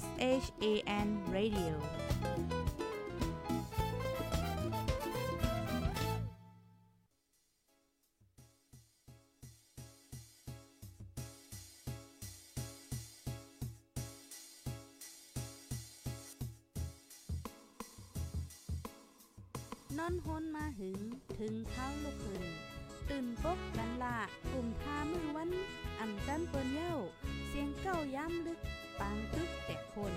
S H A N Radio นอนฮนมาหึงถึงเท้าลูกหึงตื่นปกกันละกลุ่มทามือวัน อ่ำจันเปิ้นเย้า เสียงเก้าย้ำลึก ปางตึกแต่คน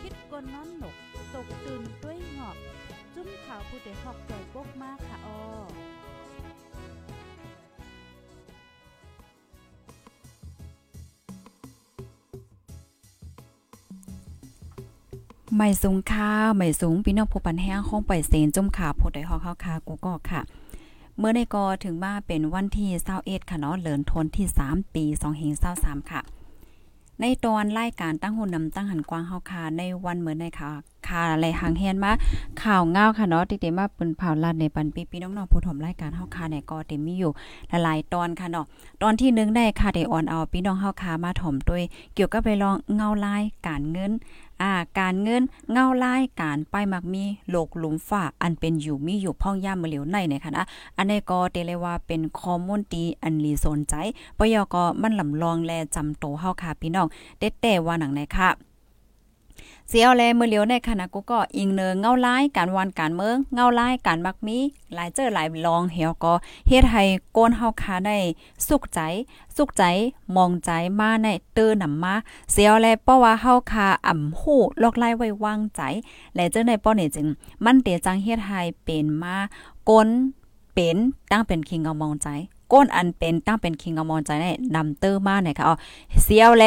คิดกนน้อนหนก ตกตื่นด้วยหงอบ จุ้มข่าวผู้ใดหอกจอยปกมากค่ะออไม่สูงค่าไม่สูงพี่น้องผู้ปันแห้งห้องปล่อยเซนจุ่มขาผู้ใดฮอกเข้าคากูก็ค่ะ เมื่อในกอถึงมาเป็นวันที่21ค่ะเนาะเลินทนที่ 3 ปี2523ค่ะ ในตอนรายการตั้งหุ่นนำตั้งหันกว้างเฮาคาในวันเหมือนในค่ะค่ะอะไรหางเฮียนมาข่าวเงาค่ะเนาะติเตมาเป็นเผาลัดในปันปีพี่น้องๆผู้ถมรายการเฮาคาเนี่ยก็เต็มมีอยู่หลายๆตอนค่ะเนาะตอนที่1ได้ค่ะได้ออนเอาพี่น้องเฮาคามาถมด้วยเกี่ยวกับไปลองเงาลายการเงิน อ่า การเงินเงาไล่การไปมักมีโลกหลุมฝ่าอันเป็นอยู่มีอยู่พ่องย่ามมือเหลียวในในค่ะนะอันนี้ก็เตเลยว่าเป็นคอมมอนตีอันลีสนใจปยก็มันลำลองแลจำโตเฮาค่ะพี่น้องเด็ดแต่ว่าหนังไหนค่ะ เสียวแลมือเหลียวในคณะกูก็อิงเนือเงาลายการวันการเมืองเงาลายการมักมีหลายเจอหลายลองเหี่ยวก็เฮ็ดให้โกนเฮาคาได้สุขใจ สุขใจมองใจมาในเตือนำมา เสียวแลเพราะว่าเฮาคาอ่ำฮู้ลอกไล่ไว้วางใจและเจ้าในป้อนี่จึง มันเตียจังเฮ็ดให้เป็นมาโกนเป็นตั้งเป็นคิงเอามองใจก้นอันเป็นตั้งเป็นคิงเอามองใจในนำเตอร์มาเนี่ยค่ะอ๋อเสียวแล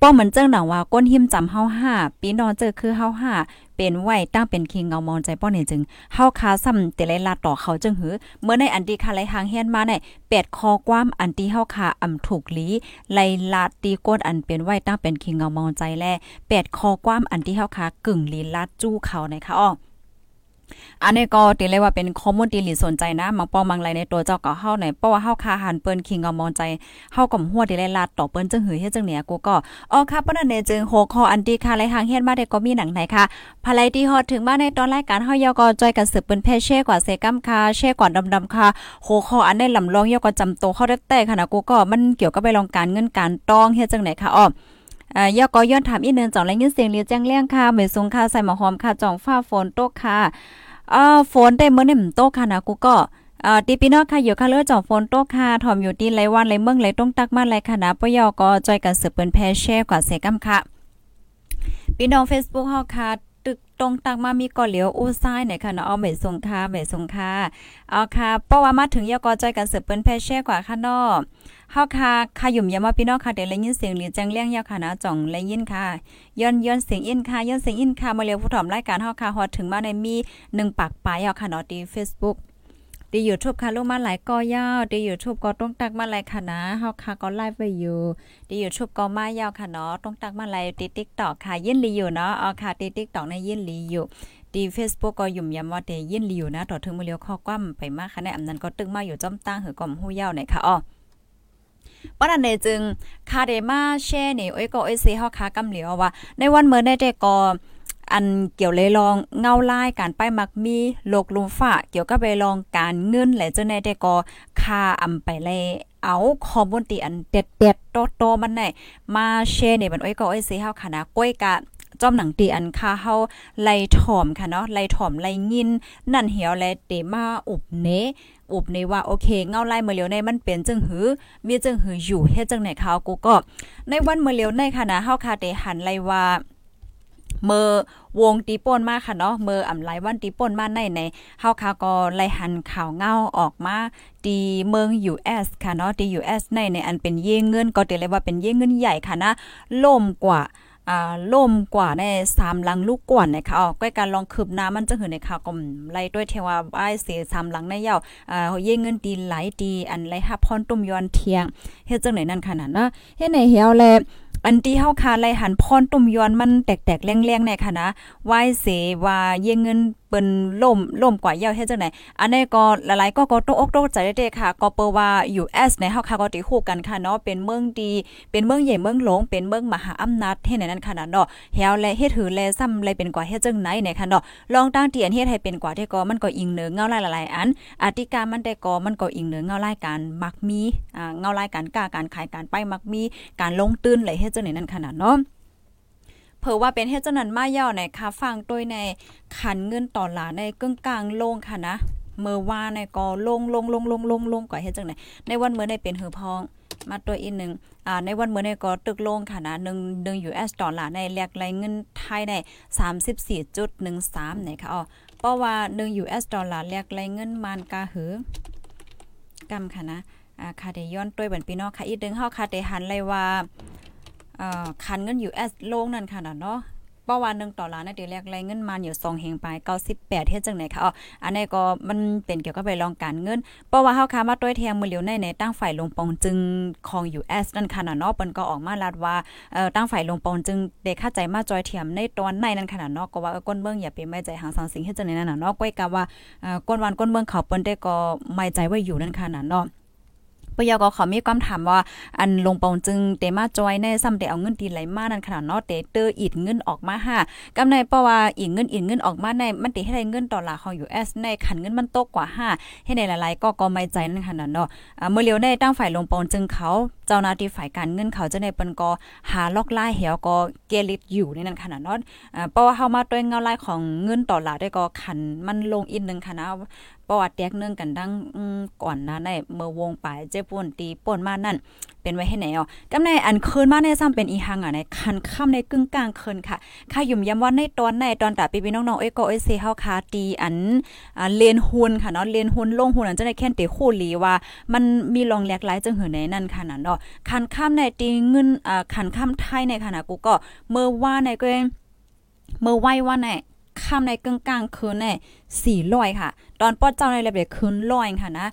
ป้อเหมือนเจ้าหนังว่าก้นหิมจำเฮาห้าปีนอนเจอคือเฮาห้าเป็นไหวตั้งเป็นคิงเงามองใจป้อเนี่ยจึงเฮาคาซ้ำแต่ไรลาต่อเขาจึงหือ เมื่อในอันตีคาไหลหางเฮียนมาในแปดคอความอันตีเฮาคาอำถูกลีไลลาตีก้นอันเป็นไหวตั้งเป็นคิงเงามองใจแลแปดคอความอันที่เฮาคากึ่งลีลาจู้เขานะคะอ้อ อันนี้ก็ตีเลยว่าเป็นข้อมูลที่หลีสนใจนะมังปองมังไรในตัวเจ้าก็เฮาไหนเพราะว่าเฮาคาหันเปิ้นคิงเอามองใจเฮากับหัวที่เลยลาดต่อเปิ้นจึงหือเฮ็ดจังเนี่ยกูก็อ๋อค่ะปนันเนจึงโหคออันตีค่ะไรหางเฮ็ดมาได้ก็มีหนังไหนค่ะภายที่ฮอดถึงมาในตอนรายการเฮายอก็จอยกันสืบเปิ้นแพ่แช่กว่าเซกัมค่ะแช่กว่าดำๆค่ะโหคออันได้ลำลองยอก็จำโตเข้าได้แต่ค่ะนะกูก็มันเกี่ยวกับไปลองการเงินการต้องเฮ็ดจังไหนค่ะอ้อ อ่ายอก็ย้อนถามอีเนินจ่องและยินเสียงเรียแจ้งเลี้ยงค่ะเหมยสูงค่ะใส่หมอหอมค่ะจ่องฟ้าฝนโต๊ะค่ะอ่าฝนได้เมื่อนี่มันโตค่ะนะกูก็อ่าตีพี่น้องค่ะอยู่ค่ะเลือจ่องฝนโต๊ะค่ะถ่อมอยู่ดินไรวันไรเมืองไรต้องตักมาไรค่ะนะปยอก็จอยกันสืบเปิ้นแพแช่กว่าเสกำค่ะพี่น้อง Facebook เฮาค่ะ ตึกตรงตังมามีก่อเหลียวอู้ซ้ายเนี่ยค่ะเนาะเอาเหมยสงค่ะเหมยสงค่ะเอาค่ะเพราะว่ามาถึงยาก็จอยกันเสืบเปิ้นแพแช่กว่าค่ะเนาะเฮาค่ะขยุ่มยามาพี่น้องค่ะเดี๋ยวได้ยินเสียงหรือแจ้งเลี้ยงยาวค่ะนะจ่องได้ยินค่ะย้อนย้อนเสียงอินค่ะย้อนเสียงอินค่ะมาเร็วผู้ถอมรายการเฮาค่ะฮอดถึงมาในมี1ปากปลายเอาค่ะเนาะที่ Facebook ดี YouTube ค่ะลงมาหลายกอยาวดี YouTube ก็ต้องตักมาหลายค่ะนะเฮาค่ะก็ไลฟ์ไว้อยู่ดี YouTube ก็มายาวค่ะเนาะต้องตักมาหลายติ TikTok ค่ะยินลีอยู่เนาะเอค่ะติ TikTok ในยินลีอยู่ดี Facebook ก็ยุ่มยำว่าเตยินลีอยู่นะต่อถึงมือเลียวข้อความไปมากค่ะในอำนั้นก็ตึงมาอยู่จ้อมตั้งหือก่อมฮู้ยาวหน่อยค่ะอ้อปนันเนจึงคาเดมาแช่นี่โอ้ยก็โอ้ยสิเฮาคากำเหลียวว่าในวันเมื่อได้แต่ก็ อันเกี่ยวเลยลองเงาไลายการป้ายมักมีโลกลุมฟ้าเกี่ยวกับไปลองการเงินและเจ้าในได้ก็คาอำไปเลยเอาข้อมูลตีอันเด็ดๆโตๆมันได้มาแชร์ในบันอ้อยก็อ้อยสิเฮาค่ะนะก้อยกะจอมหนังตีอันค่าเฮาไล่ถ่อมค่ะเนาะไล่ถ่อมไล่ยิน นั่นเหี่ยวและเตมาอุบเนอุบในว่าโอเคเงาไล่เมื่อเลียวในมันเป็นจึงหือมีจึงหืออยู่เฮ็ดจังไหนเขากูก็ ในวันเมื่อเลียวในค่ะนะเฮาคาเตหันไล่ว่า เมื่อวงตีป่นมาค่ะเนาะเมื่ออำไลวันตีป่นมาในในเฮาค่ะก็ไล่หันข่าวเงาออกมาตีเมือง US ค่ะเนาะตี US ในในอันเป็นเย่เงินก็เตเลยว่าเป็นเย่เงินใหญ่ค่ะนะล่มกว่าอ่าล่มกว่าในสามลังลูกกวนนะคะอ๋อก้อยการลองคืบน้ำมันจะหือในข่าวก็ไล่ด้วยเทว่าไอ้เสียสามลังในยาวอ่าเย่เงินดีหลายดีอันไรฮับพรตุ่มยอนเทียงเฮ็ดจังไหนนั่นขนาดเนาะเฮ็ดในเหี่ยวแล อันที่เฮาคาไล่หันพรตุ่มย้อนมันแตกๆแรงๆในค่ะนะไหว้เสว่าเย่เงินเปิ้นล่มล่มกว่าเยาเฮ็ดจังได๋อันนี้ก็หลายๆก็ก็ตกอกตกใจเด้ค่ะ ก็เปิว่า US ในเฮาค่ะก็ติฮู้กันค่ะเนาะเป็นเมืองดี เป็นเมืองใหญ่เมืองหลวงเป็นเมืองมหาอำนาจเฮ็ดในนั้นค่ะเนาะเฮาและเฮ็ดหือแลซ้ำเลยเป็นกว่าเฮ็ดจังไหนเนี่ยค่ะเนาะลองตั้งเตียนเฮ็ดให้เป็นกว่าที่ก็มันก็อิงเหนือเงาหลายๆอันอธิการมันได้ก็มันก็อิงเหนือเงารายการมักมีอ่าเงารายการกล้าการขายการไปมักมีการลงตื้นเลยเฮ็ดจังไหนนั้นค่ะเนาะ เผื่อว่าเป็นเฮ็ดจังนั้นมาย่อในค่ะฟังโดยในขันเงินต่อหลาในกึ่งกลางโลงค่ะนะเมื่อว่าในก็ลงลงลงลงลงลงก่อเฮ็ดจังไหนในวันเมื่อในเป็นหือพองมาตัวอีกหนึ่งอ่าในวันเมื่อในก็ตึกลงค่ะนะ1 1 US ดอลลาร์ในแลกไรเงินไทยได้34.13เนี่ยค่ะอ๋อเพราะว่า1 US ดอลลาร์แลกไรเงินมันกาหือกำค่ะนะอ่าค่ะได้ย้อนตัวบันพี่น้องค่ะอีกดึงเฮาค่ะได้หันเลยว่า คันเงิน US โลงนั่นค่ะเนาะป้าวันหนึ่งต่อล้านนะเดี๋ยวแรกไรเงินมันอยู่สองเฮงไปเก้าสิบแปดเฮ็ดจังไหนคะอ๋ออันนี้ก็มันเป็นเกี่ยวกับไปลองการเงินเพราว่าเฮาค้ามาต้วยแทงมือเหลียวในในตั้งฝ่ายลงปองจึงของ US นั่นค่ะเนาะเปิ้นก็ออกมาลาดว่าเอ่อตั้งฝ่ายลงปองจึงได้ค่าใจมาจอยเทียมในตอนในนั่นค่ะเนาะก็ว่าก้นเบิ่งอย่าไปไม่ใจหางสังสิงเฮ็ดจังไหนนั่นน่ะเนาะก้อยกะว่าเอ่อก้นวันก้นเบิ่งเขาเปิ้นได้ก็ไม่ใจไว้อยู่นั่นค่ะเนาะ ปยก็ขอมีความถามว่า อันลงปองจึงเตมาจอยในซ้ำแต่เอาเงินตีไหลมานั่นขนาดเนาะเตเตอร์อีดเงินออกมาห้ากำในเพราะว่าอีกเงินอีกเงินออกมาในมันติให้ได้เงินต่อลาของ US ในขันเงินมันตกกว่า5ให้ในหลายๆ ก็ก็ไม่ใจนั่นขนาดเนาะเมื่อเลียวในตั้งฝ่ายลงปองจึงเขาเจ้าหน้าที่ฝ่ายการเงินเขาจะในเปิ้นก็หาล็อกล่าเหี่ยวก็เกลิดอยู่ในนั้นขนาดเนาะเพราะว่าเฮามาด้วยเงาลายของเงินต่อลาได้ก็ขันมันลงอีกนึงค่ะนะ ประวัติแตกเนื่องกันดังก่อนนะในเมื่อวงปลายเจ้ปุ่นตีป่นมานั่น เป็นไว้ให้ไหนอ๋อกำในอันคืนมาในซ้ำเป็นอีหังอะในคันค่ำในกึ่งกลางคืนค่ะค่ายุ่มย้ำว่าในตอนในตอนตาปีพี่น้องๆเอ้ยก็เอ้ยเซเฮาคาตีอันอ่าเลนหุนค่ะเนาะเลนหุนลงหุนอันจะได้แค่นเตคู่ลีว่า มันมีรองแหลกหลายจังหือในนั่นค่ะนั่นเนาะคันค่ำในตีเงินอ่าคันค่ำไทยในขณะกูก็เมื่อว่าในก็เมื่อไหว้ว่าใน ค่ำในกึ่งกลางคืนเนี่ยสี่ร้อยค่ะ ตอนป้อเจ้าในระเบียบคืนร้อยค่ะนะ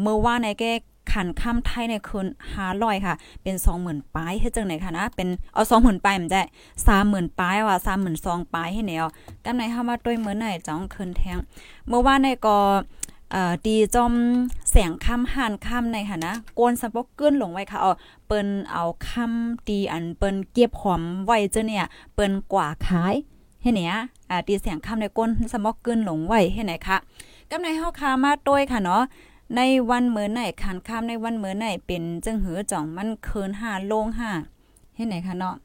เมื่อว่าในแกขันค่ำไทยในคืนห้าร้อยค่ะ เป็นสองหมื่นปลายให้จังไหนค่ะนะเป็นเอาสองหมื่นปลายมันได้สามหมื่นปลายว่าสามหมื่นสองปลายให้แนวกำไหนเข้ามาด้วยเมื่อไหนจ้องคืนแทง เมื่อว่าในก็อ่าตีจอมแสงค่ำหันค่ำในค่ะนะโกนสะปกเกินลงไว้ค่ะเอาเปิ้นเอาค่ำตีอันเปิ้นเก็บหอมไว้เจ้าเนี่ย เปิ้นกว่าขาย ให้เนี่ยอ่าตีเสียงคำในก้นสมอกกึนหลงไว้ให้ไหนคะกำในเฮาคามาต้วยค่ะเนาะในวันเมื่อไหนคันข้ามในวันเมื่อไหนเป็นจึงหือจ่องมันเคินห้าโลงห้าให้ไหนคะเนาะ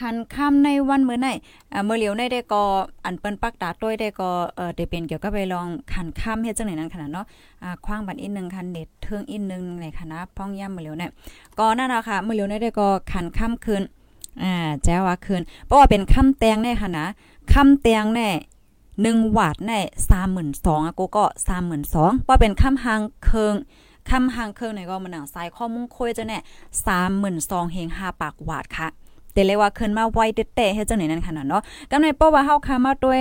คันข้ามในวันเมื่อไหนเอ่อเมื่อเหลียวในได้ก็อันเปิ้นปักตาต้วยได้ก็เอ่อได้เป็นเกี่ยวกับไปลองคันข้ามเฮ็ดจังไหนนั้นขนาดเนาะอ่าคว้างบัตรอีกนึงคันเด็ดเทิงอีกนึงในคณะพ้องย่ำเมื่อเหลียวเนี่ยก็นั่นน่ะค่ะเมื่อเหลียวในได้ก็คันข้ามคืน อ่าแจ้ว่าคืนเพราะว่าเป็นคำแตงแน่ค่ะนะคำแตงแน่หนึ่งวาดแน่สามหมื่นสองอะกูก็สามหมื่นสองว่าะเป็นคำหางเคิงคำหางเคิงในก็มันหนังสายข้อมุ้งคุยจะแน่สามหมื่นสองเฮงห้าปากวาดค่ะแต่เลยว่าคืนมาไวเตะให้เจังไหนนั่นค่ะเนาะกำในเพราว่าเฮาคามาด้วย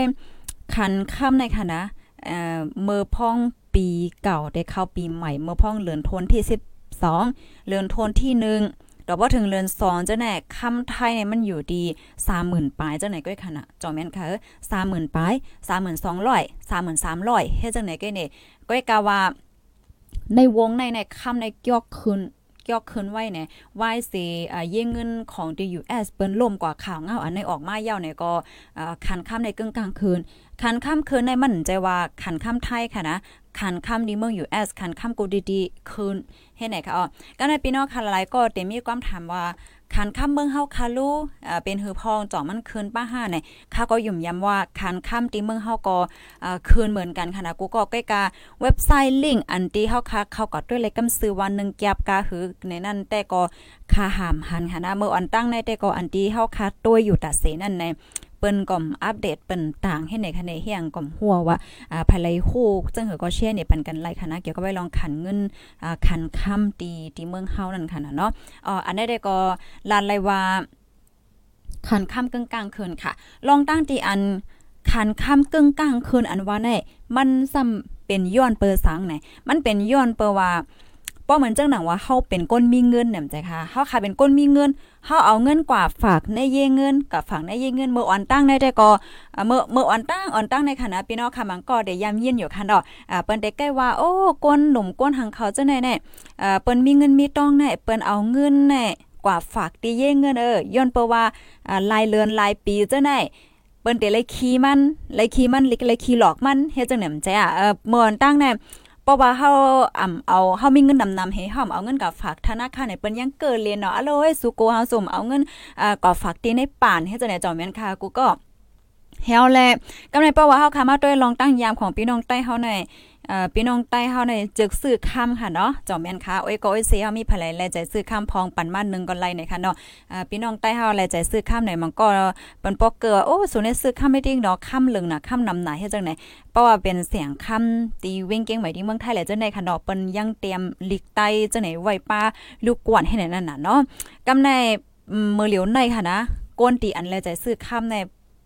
ขันค่ำในค่ะนะเอ่อเมื่อพ่องปีเก่าได้เข้าปีใหม่ เมื่อพ่องเลือนทนที่สิบสองเลือนทนที่หนึ่ง ดอกว่าถึงเรือนสองเจ้าแน่คำไทยเนี่ยมันอยู่ดีสามหมื่นปลายเจ้าไหนก็ขนาดจอมแม่นค่ะสามหมื่นปลายสามหมื่นสองร้อยสามหมื่นสามร้อยเฮ็ดจังไหนก็เนี่ยก็กาว่าในวงในในคำในเกี่ยวคืนเกี่ยวคืนไว้เนี่ยไหว้สิอ่าเย่เงินของ DUS เปิ้นล่มกว่าข่าวเงาอันในออกมาเย้าเนี่ยก็อ่าคันค่ำในกึ่งกลางคืน คันค่ำคืนในมันใจว่าคันค่ำไทยค่ะนะคันค่ำดีเมืองอยู่แอสคันค่ำกูดีๆคืนเฮ็ดไหนคะอ๋อก็ในพี่น้องค่ะหลายก็เต็มมีความถามว่าคันค่ำเมืองเฮาคาลูอ่าเป็นหือพองจ่อมันคืนป้าห้าเนี่ยข้าก็ยุ่มย้ำว่าคันค่ำตีเมืองเฮาก็อ่าคืนเหมือนกันค่ะนะกูก็ใกล้กาเว็บไซต์ลิงก์อันที่เฮาค่ะเข้าก็ด้วยเลยกำซื้อวันนึงแก็บกาหือในนั้นแต่ก็คาหามหันค่ะนะเมื่ออันตั้งในแต่ก็อันที่เฮาค่ะตัวอยู่ตัดเสนั่นใน เปิ้นก่อมอัปเดตเปิ้นต่างให้ในคะแนนเฮียงก่อมหัวว่าอ่าภายไลคู่จังหือก็เชียร์เนี่ยปันกันไล่คณะเกี่ยวกับไว้ลองขันเงินอ่าขันค่ำตีตีเมืองเฮานั่นค่ะเนาะอ๋ออันนี้ได้ก็ลานไลว่าขันค่ำกึ่งกลางคืนค่ะ ลองตั้งตีอันขันค่ำกึ่งกลางคืนอันว่าแน่มันซ้ำเป็นย้อนเปอร์สังไหนมันเป็นย้อนเปอร์ว่า ป้อเหมือนจังหนังว่าเฮาเป็นก้นมีเงินเนี่ยใจค่ะเฮาค่ะเป็นก้นมีเงินเฮาเอาเงินกว่าฝากในเยเงินกับฝากในเยเงินเมื่ออ่อนตั้งในแต่ก็เมื่อเมื่ออ่อนตั้งอ่อนตั้งในขณะพี่น้องค่ะมันก็ได้ยามเย็นอยู่ค่ะดอกอ่าเปิ้นได้ใกล้ว่าโอ้ก้นหนุ่มก้นหังเขาจังไหนแน่อ่าเปิ้นมีเงินมีต้องแน่เปิ้นเอาเงินแน่กว่าฝากตีเย่เงินเออย้อนเปว่าอ่ารายเดือนรายปีจังไหนเปิ้นเตเลยขี้มันเลยขี้มันเลยขี้หลอกมันเฮ็ดจังไหนมันใจอะเออเมื่อนตั้งแน่ ราะว่าเฮาอ่ำเอาเฮามีเงินนำนำให้เฮาเอาเงินกับฝากธนาคารให้เปิ้นยังเกิดเรียนเนาะอะโลยสุโกเฮาสมเอาเงินอ่าก็ฝากตีในป่านเฮ็ดจังได๋จอมแม่นค่ะกูก็เฮาแลกำในเพราะว่าเฮาค่ะมาด้วยลองตั้งยามของพี่น้องใต้เฮาใน อ่าพี่น้องใต้เฮาในจึกซื้อคำค่ะเนาะจอมแม่นค่ะโอ้ยก็โอ้ยเสียเฮามีภรรยแลใจซื้อคำพองปันมานึงก็ไล่ในค่ะเนาะอ่าพี่น้องใต้เฮาแลใจซื้อคำไหนมันก็เปิ้นปอกเกือโอ้สุในซื้อคำไม่ติ้งดอกคำลึงน่ะคำนำหนาเฮ็ดจังได๋เพราะว่าเป็นเสียงคำตีเว้งเก่งไว้ที่เมืองไทยแหละจังได๋ค่ะเนาะเปิ้นยังเตรียมลิกไตจังได๋ไว้ป้าลูกกวนให้นั่นน่ะเนาะกำในมือเหลียวในค่ะนะก้นตีอันแลใจซื้อคำใน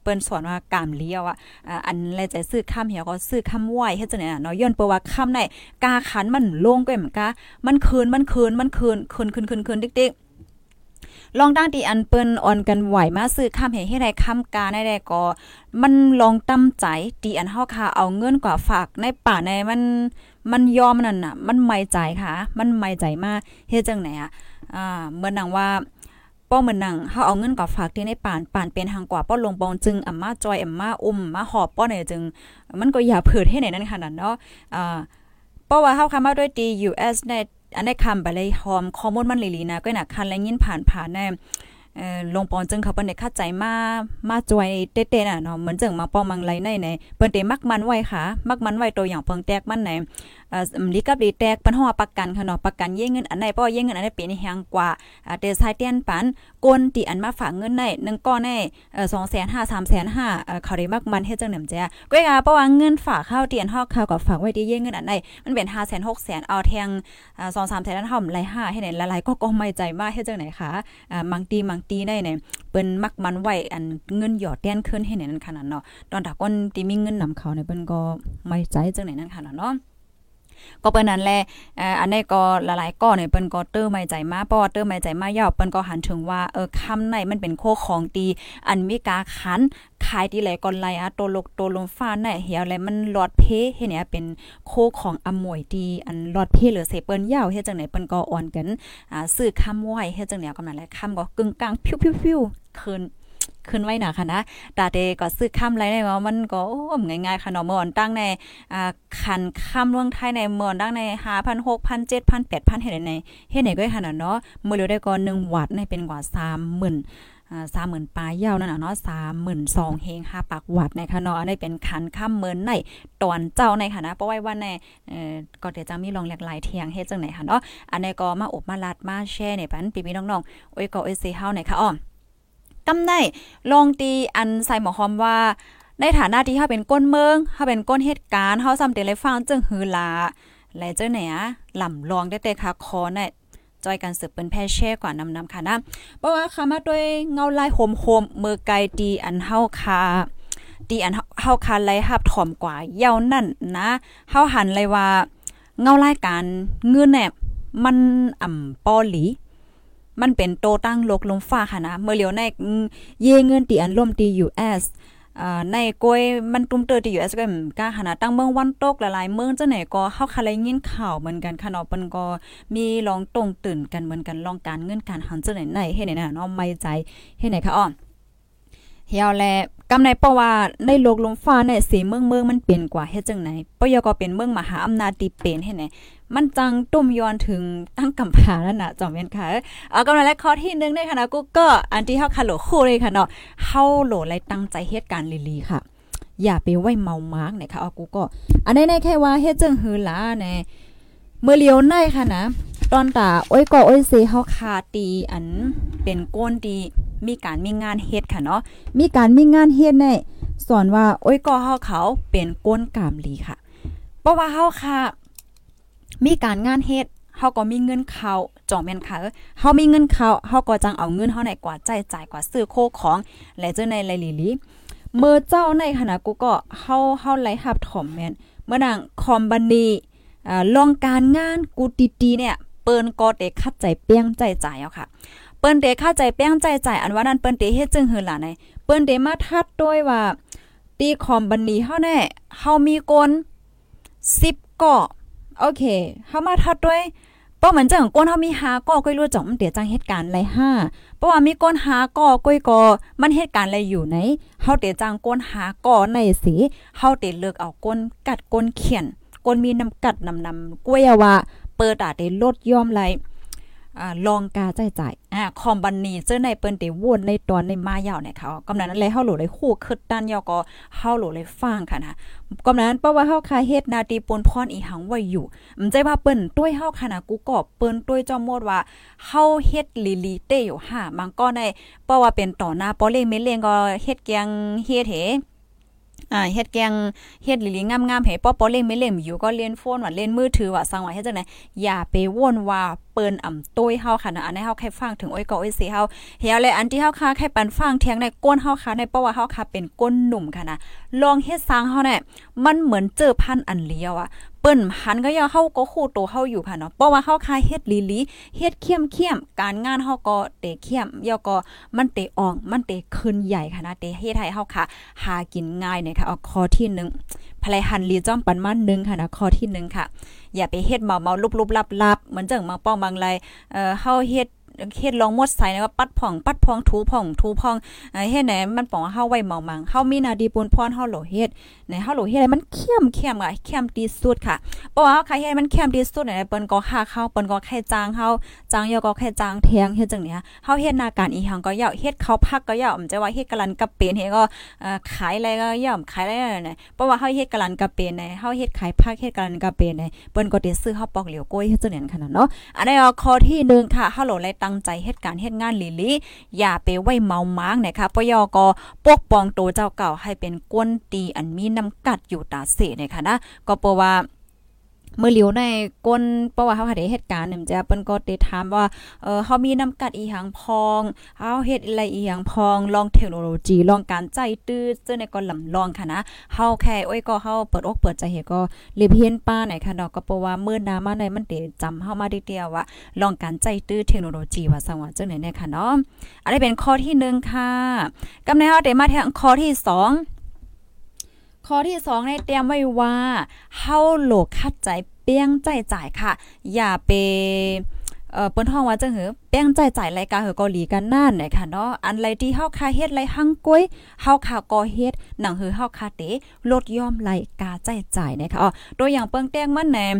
เปิ้นสอนว่ากามเลี้ยวอะอันแลจะซื้อคำเหี่ยวก็ซื้อคำไหวเฮ็ดจังได๋น่ะเนาะย้อนเปว่าคำไหนกาขันมันลงก็เหมือนกะมันคืนมันคืนมันคืนคืนคืนคืนคืนดิกๆลองตั้งที่อันเปิ้นอ่อนกันไหวมาซื้อคำเห็นให้ได้คำกาได้ก็มันลองตั้มใจตีอันเฮาค่ะเอาเงินกว่าฝากในป่าในมันมันยอมนั่นน่ะ มันไม่ใจค่ะ มันไม่ใจมากเฮ็ดจังไหนอะอ่าเหมือนนังว่า ป้อเหมือนหนังเฮาเอาเงินกับฝากที่ในป่านป่านเป็นทางกว่าป้อลงปองจึงอ่ำมาจอยอ่ำมาอุ้มมาหอบป้อเนี่ยจึง มันก็อย่าเผิดให้ไหนนั่นขนาดเนาะอ่าป้อว่าเฮาคำมาด้วย DUS ในอันได้คำไปเลยหอมข้อมูลมันลีๆนะก็น่ะคันและยินผ่านผ่านแน่เออลงปอนจึงเขาเปิ้นได้คัดใจมา มาจวยเต้ๆน่ะเนาะเหมือนจังมาป้อมังไรในในเปิ้นได้มักมันไว้ค่ะ มักมันไว้ตัวอย่างเพิงแตกมันไหน อ่าลิกับลีแตกปันหัวประกันค่ะเนาะประกันเย่เงินอันไหนเพราะเย่เงินอันไหนเป็นแฮงกว่าอ่าเตสายเตียนปันก้นที่อันมาฝากเงินได้1ก้อนได้เอ่อ2,500 3,500เอ่อเขาได้มักมันเฮ็ดจังหนำแจ้ก้อยอะเพราะว่าเงินฝากเข้าเตียนฮอกเขาก็ฝากไว้ที่เย่เงินอันไหนมันเป็น500,000 600,000เอาแทงอ่า2-3แสนนั้นห่อมหลาให้ไหนหลายก็ก็ไม่ใจมากเฮ็ดจังไหนคะอ่ามังตีมังตีได้เนี่ยเปิ้นมักมันไว้อันเงินหยอดแต้นขึ้นให้ไหนนั่นขนาดเนาะตอนถ้าคนที่มีเงินนำเขาเนี่ยเปิ้นก็ไม่ใจจังไหนนั่นขนาดเนาะ ก็เปิ้นนั้นแหละอันนี้ก็หลายๆก้อนเนี่ยเปิ้นก็เตอร์ไม่ใจมาเพราะว่าเตอร์ไม่ใจมายาวเปิ้นก็หันถึงว่าเออคำในมันเป็นโคของตีอันมีกาขันขายที่ไหลก่อนไหลอะตัวลกตัวลมฟ้าในเหี่ยวแล้วมันหลอดเพเฮ็ดเนี่ยเป็นโคของอมวยดีอันหลอดเพหรือเสเปิ้นยาวเฮ็ดจังไหนเปิ้นก็อ่อนกันอ่าซื้อคำไว้เฮ็ดจังแนวกำนั้นแหละคำก็กึ่งกลางพิ้วๆๆคืน ขึ้นไว้หนาค่ะนะตาเตก็ซื้อค่ำไรในว่ามันก็โอ้ง่ายๆค่ะเนาะเมื่อนตั้งในอ่าคันค่ำเมืองไทยในเมื่อตั้งใน5,000 6,000 7,000 8,000เฮ็ดในเฮ็ดไหนก็ขนาดเนาะเมื้อเดียวได้ก็1วัตต์ในเป็นกว่า30,000อ่าสามหมื่นปลายยาวนั่นน่ะเนาะสามหมื่นสองเฮงห้าปากวัดในค่ะเนาะอันนี้เป็นคันข้ามเมินในตอนเจ้าในค่ะนะเพราะไว้ว่าในเอ่อก็เดี๋ยวจะมีลองหลากหลายเทียงเฮ็ดจังไหนค่ะเนาะอันนี้ก็มาอบมาลัดมาแช่ในปันพี่ๆน้องๆโอ้ยก็เอ้ยเซเฮาในค่ะอ้อ กำได้ลองตีอันใส่หมอคอมว่า ในฐานะที่เฮาเป็นก้นเมืองเฮาเป็นก้นเหตุการณ์เฮาซ้ำเตเลยฟังจึงฮือลาและเจ้าไหนอะลำลองได้แต่ค่ะคอเนี่ยจอยกันสืบเป็นแพ่แช่กว่านำนำค่ะนะเพราะว่าคามาด้วยเงาลายโหมๆมือไกลดีอันเฮาคาดีอันเฮาคาไลฮับถ่อมกว่าเย้านั่นนะเฮาหันเลยว่าเงารายการเงินเนี่ยมันอ่ำปอหลี มันเป็นโตตั้งโลกลมฟ้าค่ะนะ เมื่อเหลียวในเยเงินตีอันล่มตีอยู่แอสในกวยมันตุ้มเตอร์ที่อยู่เอสก็กาขนาดตั้งเมืองวันตกหลายๆเมืองเจ้าไหนก็เข้าคาเลยยินข่าวเหมือนกันค่ะเนาะเปิ้นก็มีลองตรงตื่นกันเหมือนกันลองการเงินการหันจังไหนไหนให้ไหนนะเนาะไม่ใจให้ไหนคะอ้อ เฮียวแลกำในเพราะว่าในโลกลมฟ้าในสีเมืองเมืองมันเปลี่ยนกว่าเฮ็ดจังไหนปยก็เป็นเมืองมหาอำนาจตีเป็นเฮ็ดไหนมันจังตุ้มย้อนถึงตั้งกำพาแล้วนะจอมเวียนค่ะเอากำลังและข้อที่1ได้ค่ะนะกูก็อันที่เฮาคาโหลคู่เลยค่ะเนาะเฮาโหลไรตั้งใจเหตุการณ์ลีๆค่ะ อย่าไปไว้เมามาร์กนะคะเอากูก็ อันนี้แค่ว่าเฮ็ดจังหือหลาแน่เมื่อเลียวในค่ะนะ ตอนตาโอ้ยก็โอ้ยเซเฮาคาตีอันเป็นก้นดี มีการมีงานเฮ็ดค่ะเนาะมีการมีงานเฮ็ดในสอนว่าโอ้ยก็เฮาเขาเป็นก้นกามลีค่ะ เพราะว่าเฮาค่ะ มีการงานเฮ็ดเฮาก็มีเงินเขาจ่องแม่นค่ะเฮามีเงินเขาเฮาก็จังเอาเงินเฮาไหนกว่าใจจ่ายกว่าซื้อโคของและเจ้าในไลลีลีเมื่อเจ้าในขณะกูก็เฮาเฮาไลฮับถ่อมแม่นเมื่อนางคอมบันนีอ่าลองการงานกูตีๆเนี่ยเปิ้นก็เตคัดใจเปี้ยงใจจ่ายเอาค่ะ เปิ้นเตคัดใจเปี้ยงใจใจอันว่านั้นเปิ้นเตเฮ็ดจึงหือล่ะในเปิ้นเตมาทัดด้วยว่าตีคอมบันนี้เฮาแน่เฮามีกน10ก่อโอเคเฮามาทัดด้วยป้อเหมือนจังก้นเฮามีหาก่อก้อยรู้จ่อมเดี๋ยวจังเหตุการณ์ไรห้าเพราะว่ามีก้นหาก่อก้อยก่อมันเหตุการณ์อะไรอยู่ไหนเฮาเดี๋ยวจังก้นหาก่อในสิเฮาเดี๋ยวเลิกเอาก้นกัดก้นเขียนก้นมีน้ำกัดนำนำกล้วยว่าเปิดอาได้ลดย่อมไร ลองกาใจใจอ่าคอมบันนีเจอในเปิ้นเตวนในตอนในมายาวเนี่ยเขากำนั้นเลยเฮาหลเลยคู่คึดด้านยอก็เฮาหลเลยฟังค่ะนะกำนั้นเพราะว่าเฮาคาเฮ็ดนาตีปนพรอีหังไว้อยู่มันใจว่าเปิ้นต้วยเฮาค่ะนะกูก็เปิ้นต้วยจอมดว่าเฮาเฮ็ดลีลีเตอยู่ห่ามันก็ในเพราะว่าเป็นต่อหน้าปอเลงเมเลงก็เฮ็ดแกงเฮ็ดเหอ่าเฮ็ดแกงเฮ็ดลิๆงามๆให้ป้อปอเล่งไม่เล่มอยู่ก็เล่นโฟนว่าเล่นมือถือว่าสังว่าเฮ็ดจังได๋อย่าไปว่นว่าเปิ้นอ่ำต้วยเฮาค่ะนะอันนี้เฮาแค่ฟังถึงอ้ยก็อ้ยสิเฮาเฮียเลยอันที่เฮาค่ะแค่ปันฟังเทียงในก้นเฮาค่ะในเพราะว่าเฮาค่ะเป็นก้นหนุ่มค่ะนะลองเฮ็ดสร้างเฮาเนี่ยมันเหมือนเจอพันอันเลียวอะเปิ้นหันก็ยังเฮาก็คู่โตเฮาอยู่ค่ะเนาะเพราะว่าเฮาคาเฮ็ดลีลีเฮ็ดเข้มเข้มการงานเฮาก็เตเข้มยอก็มันเตออกมันเตขึ้นใหญ่ค่ะนะเตเฮ็ดให้เฮาค่ะ หากินง่ายเนี่ยค่ะเอาข้อที่1 ภลายหันลีจ้อมปันมันึงค่ะนะข้อที่หนึ่งค่ะ อย่าไปเฮ็ดเมาเมาลุบลุบลับลับเหมือนจังมาป้องบางไรเอ่อเฮาเฮ็ดเฮ็ดลองมดใส่นะว่าปัดผ่องปัดพองถูผ่องถูพองเฮ็ดไหนมันปองเฮาไว้เมามังเฮามีนาดีปูนพรเฮาโหลเฮ็ดในเฮาโหลเฮ็ดอะไรมันเข้มเข้มอะเข้มที่สุดค่ะเพราะว่าเฮาใครเฮ็ดมันเข้มที่สุดเนี่ยเปิ้นก็ค่าเข้าเปิ้นก็แค่จ้างเฮาจ้างยอก็แค่จ้างแทงเฮ็ดจังเนี้ยเฮาเฮ็ดหน้าการอีหังก็ยาวเฮ็ดเขาพักก็ยาวมันจะว่าเฮ็ดกะลันกับเป็นเฮ็ดก็เอ่อขายอะไรก็ยาวขายอะไรเนี่ยเพราะว่าเฮาเฮ็ดกะลันกับเป็นเนี่ยเฮาเฮ็ดขายพักเฮ็ดกะลันกับเป็นเนี่ยเปิ้นก็ได้ซื้อเฮาปอกเหลียวก้อยเฮ็ดจังเนี้ยขนาดเนาะอันนี้ข้อที่1ค่ะเฮาโหลเลยตั้งใจเฮ็ดการเฮ็ดงานลีลีอย่าไปไว้เมามางนะคะปยก็ปกป้องตัวเจ้าเก่าให้เป็นก้นตีอันมีน้ำกัดอยู่ตาเสนะคะนะก็เพราะว่าเมื่อเหลียวในก้นเพราะว่าเฮาได้เหตุการณ์นึงจะเปิ้นก็ได้ถามว่าเออเฮามีน้ำกัดอีหยังพองเฮาเฮ็ดอะไรอีหยังพองลองเทคโนโลยีลองการใจตื้อเจ้าในก็ลำลองค่ะนะเฮาแค่โอ้ยก็เฮาเปิดอกเปิดใจเฮก็รีบเฮียนป้าไหนค่ะเนาะก็เพราะว่าเมื้อนามาในมันได้จำเฮามาได้เดียวว่าลองการใจตื้อเทคโนโลยีว่าสังว่าจังไหนเนี่ยค่ะเนาะอันนี้เป็นข้อที่1ค่ะกำในเฮาได้มาทางข้อที่2 ข้อที่สองในเตรียมไว้ว่าเฮาโหลคัดใจเปี้ยงใจจ่ายค่ะ อย่าไปเอ่อเปิ้นห้องว่าจังหือแป้งใจจ่ายรายการเฮอเกาหลีกันนั่นนะคะเนาะอันไรที่เฮาคาเฮ็ดไรหังก้วยเฮาคาก่อเฮ็ดหนังหือเฮาคาเตลดย่อมรายการใจจ่ายนะคะอ๋อตัวอย่างเปิ้งแต้งมันแหนเอ่อ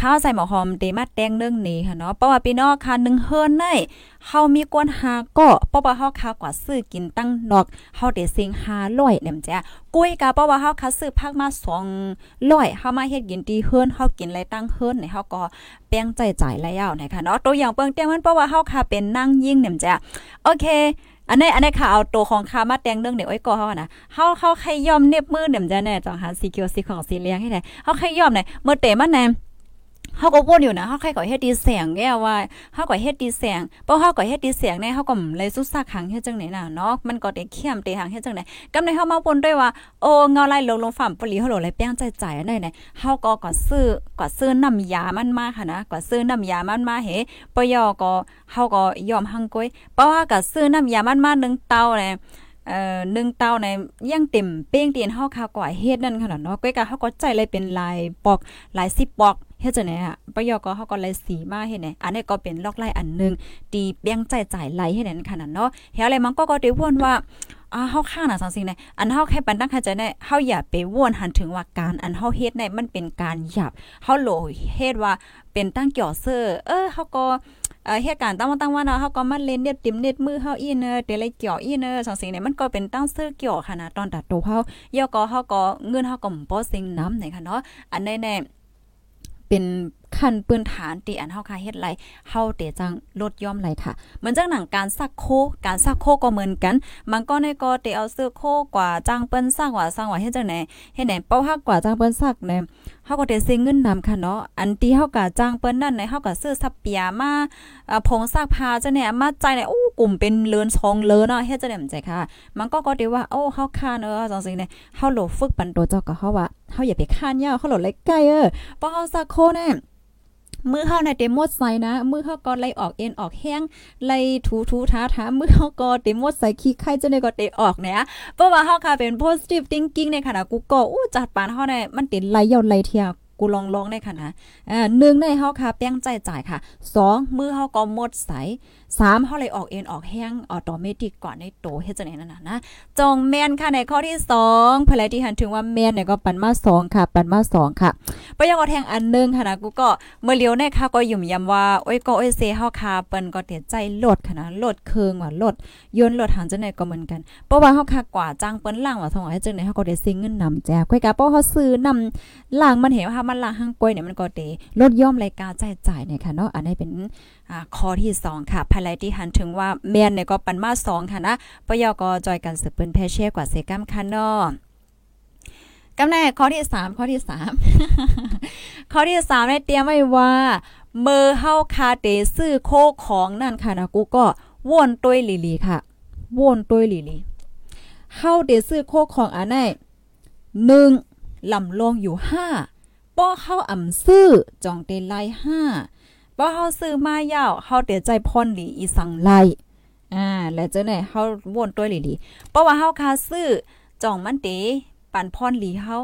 ข้าวใส่หมอหอมเตมาแตงเรื่องนี้ค่ะเนาะเพราะว่าพี่น้องค่ะ1เฮิรนได้เฮามีกวนหาก็เพราะว่าเฮาคากว่าซื้อกินตั้งนอกเฮาได้สิง500เนี่ยจ้ะกุ้ยกะเพราะว่าเฮาคาซื้อผักมา200เฮามาเฮ็ดกินตีเฮิรนเฮากินไรตั้งเฮิรนเนี่ยเฮาก็แป้งใจจ่ายแล้วนะคะเนาะตัวอย่างเปิ้งแต้งมันเพราะว่าเฮาคาเป็นนั่งยิ่งเนี่ยจ้ะโอเคอันนี้อันนี้ค่ะเอาตัวของคามาแตงเรื่องเดี๋ยไว้ก่อนเฮานะเฮาเฮาใครยอมเน็บมือเนี่ยจ้ะแน่จังหาสีเขียวสีของสีเหลืองให้ได้เฮาใครยอมเนี่ยเมื่อเตมันแน่ เฮาก็วนอยู่นะเฮาใครก็เฮ็ดดีเสียงแก้ว่าเฮาก็เฮ็ดดีเสียงเพราะเฮาก็เฮ็ดดีเสียงในเฮาก็เลยสุดซักขังเฮ็ดจังไหนน่ะเนาะมันก็ได้เข้มเตหังเฮ็ดจังไหนกำในเฮามาวนด้วยว่าโอ้เงาไล่ลงลงฝ่ำปลีเฮาโหลเลยแป้งใจใจอันไหนเฮาก็ก็ซื้อก็ซื้อน้ำยามันมาค่ะนะก็ซื้อน้ำยามันมาเฮปยอก็เฮาก็ยอมหังก้อยเพราะว่าก็ซื้อน้ำยามันมา1เตาแหละเอ่อ1เตาในยังเต็มเป้งเตียนเฮาคากว่าเฮ็ดนั่นขนาดเนาะก้อยก็เฮาก็ใจเลยเป็นลายปอกลาย10ปอก เฮ็ดจังได๋อะปยก็เฮาก็เลยสีมาเฮ็ดไหนอันนี้ก็เป็นลอกไล่อันนึงตีเปียงใจจ่ายไหลให้นั่นขนาดเนาะเฮ็ดอะไรมันก็ก็ได้วนว่าอ่าเฮาข้างน่ะสังสิเนี่ยอันเฮาแค่ปันตั้งเข้าใจได้เฮาอย่าไปว่นหันถึงว่าการอันเฮาเฮ็ดได้มันเป็นการหยาบเฮาโลเฮ็ดว่าเป็นตั้งเกี่ยวเซอร์เออเฮาก็เอ่อเหตุการณ์ตั้งตั้งว่าเนาะเฮาก็มาเล่นเน็ตติมเน็ตมือเฮาอีเนอเตเลเกี่ยวอีเนอร์สังสิเนี่ยมันก็เป็นตั้งเสื้อเกี่ยวค่ะนะตอนตัดโตเฮาย่อก็เฮาก็เงินเฮาก็บ่สิงน้ำไหนค่ะเนาะอันแน่ๆ เป็นขั้นปืนฐานตีอันเฮาคาเฮ็ดไรเฮาเตจังลดย่อมไรค่ะ เหมือนจังหนังการซักโค การซักโคก็เหมือนกัน มันก็ในก็เตเอาซื้อโคกว่าจ้างเปิ้นซักว่าซักว่าเฮ็ดจังไหนเฮ็ดไหนเป้าฮักกว่าจ้างเปิ้นซักแน่เฮาก็ได้ซื้อเงินนำค่ะเนาะ อันที่เฮาก็จ้างเปิ้นนั่นในเฮาก็ซื้อสับเปียมาผงซักผ้าจังเนี่ยมาใจเนี่ยโอ้ กลุ่มเป็นเลินชองเลินเนาะเฮ็ดจังได๋มันใจค่ะ มันก็ก็ได้ว่าโอ้เฮาคานเออจังซี่เนี่ยเฮาโหลฝึกปันโตเจ้าก็เฮาว่าเฮาอย่าไปคานยาวเฮาโหลไล่ไกลเออพราะเฮาซักโคเนี่ยมือเฮาในเต็มหมดใส่นะ มือเฮาก็ไล่ออกเอ็นออกแห้งไล่ถูถูท้าท้ามือเฮาก็เต็มหมดใส่ขี้ไข่จะได้ก็เตะออกเนี่ยเพราะว่าเฮาค่ะเป็น positive thinking ในขณะกูก็อู้จัดปานเฮาได้มันติดไล่ยาวไล่เทียกูลองลองได้ค่ะนะอ่าหนึ่งในเฮาค่ะแป้งใจจ่ายค่ะสองมือเฮาก็หมดใสสามเฮาเลยออกเอ็นออกแห้งออโตเมติกก่อนในโตเฮ็ดจังได๋นั่นน่ะนะจองแม่นค่ะในข้อที่2ภายที่หันถึงว่าแม่นเนี่ยก็ปันมา2ค่ะ ปันมา2ค่ะไปยังก็แทงอันนึงค่ะนะกูก็เมื่อเลี้ยวในค่ะก็ยุ่มยำว่าโอ้ยก็โอ้ยเซเฮาค่ะเปิ้นก็เตียใจลดค่ะนะลดเคืองว่าลดยนลดหางจังได๋ก็เหมือนกันเพราะว่าเฮาค่ะกว่าจ้างเปิ้นล่างว่าสองให้จังได๋เฮาก็ได้ซิงเงินนำแจกค่อยกะเพราะเฮาซื้อนำล่างมันเห็นว่ามันล่างหางกล้วยเนี่ยมันก็เตลดย่อมรายการจ่ายจ่ายเนี่ยค่ะเนาะอันนี้เป็น ข้อที่ 2 ค่ะภายไลที่หันถึงว่าแม่นเนี่ยก็ปันมา2ค่ะนะปยก็จอยกันสืบเปิ้นแพเช่กว่าเซกัมค่ะเนาะกำแน่ข้อที่ 3 ข้อที่ 3 ข้อที่3ได้เตรียมไว้ว่าเมื่อเฮาคาเตซื้อโคของนั่นค่ะนะกูก็ว่นต้วยลีลีค่ะว่นต้วยลีลีเฮาเตซื้อโคของอันไหน1ลำลงอยู่5ป้อเฮาอ่ำซื้อจองเตไล5ป้ อเฮาซื้อมายาวเฮาเตใจพรหลีอีสังไลอ่าแล้วจังได๋เฮาวนต้วยลีลีเพราะว่าเฮาคาซื้อจ่องมันเตปันพรหลีเฮา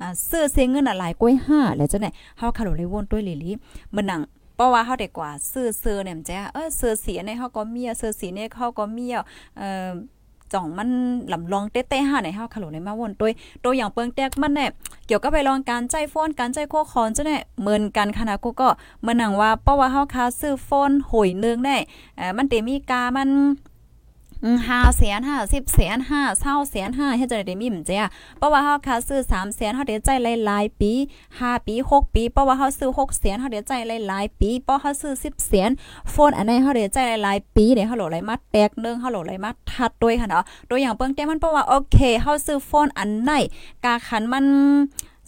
อ่าซื้อเสียเงินอะหลายกว่า5แล้วจังได๋เฮาคาโลเลยวนต้วยลีลีมันนังเพราะว่าเฮาได้กว่าซื้อเสื้อเนี่ยมจ้ะเออเสื้อสีในเฮาก็เมีเสื้อสีในเฮาก็เมียเอ่อ จ่องมันลำลองเต้ๆหาในเฮาคาโลในมาวนตัวตัวอย่างเปิงแตกมันแน่เกี่ยวกับไปลองการใจฟ้อนการใจโคคอนจะแน่เหมือนกันคณะกูก็มันหนังว่าเพราะว่าเฮาคาซื้อฟ้อนหอยนึงได้เอ่อมันเตมีกามัน ห้าแสนห้าสิบแสนห้าเศร้าแสนห้าให้จะได้มีมเจ้าเพราะว่าเฮาค่าซื้อสามแสนเฮาเดี๋ยวใจหลายๆปีห้าปีหกปีเพราะว่าเฮาซื้อหกแสนเฮาเดี๋ยวใจหลายๆปีเพราะเฮาซื้อสิบแสนโฟนอันไหนเฮาเดี๋ยวใจหลายๆปีเนี่ยเฮาโหลไหลมาแตกเนึงเฮาโหลไหลมาทัดด้วยค่ะเนาะตัวอย่างเปิ้งแต้มันเพราะว่าโอเคเฮาซื้อโฟนอันไหนกาขันมัน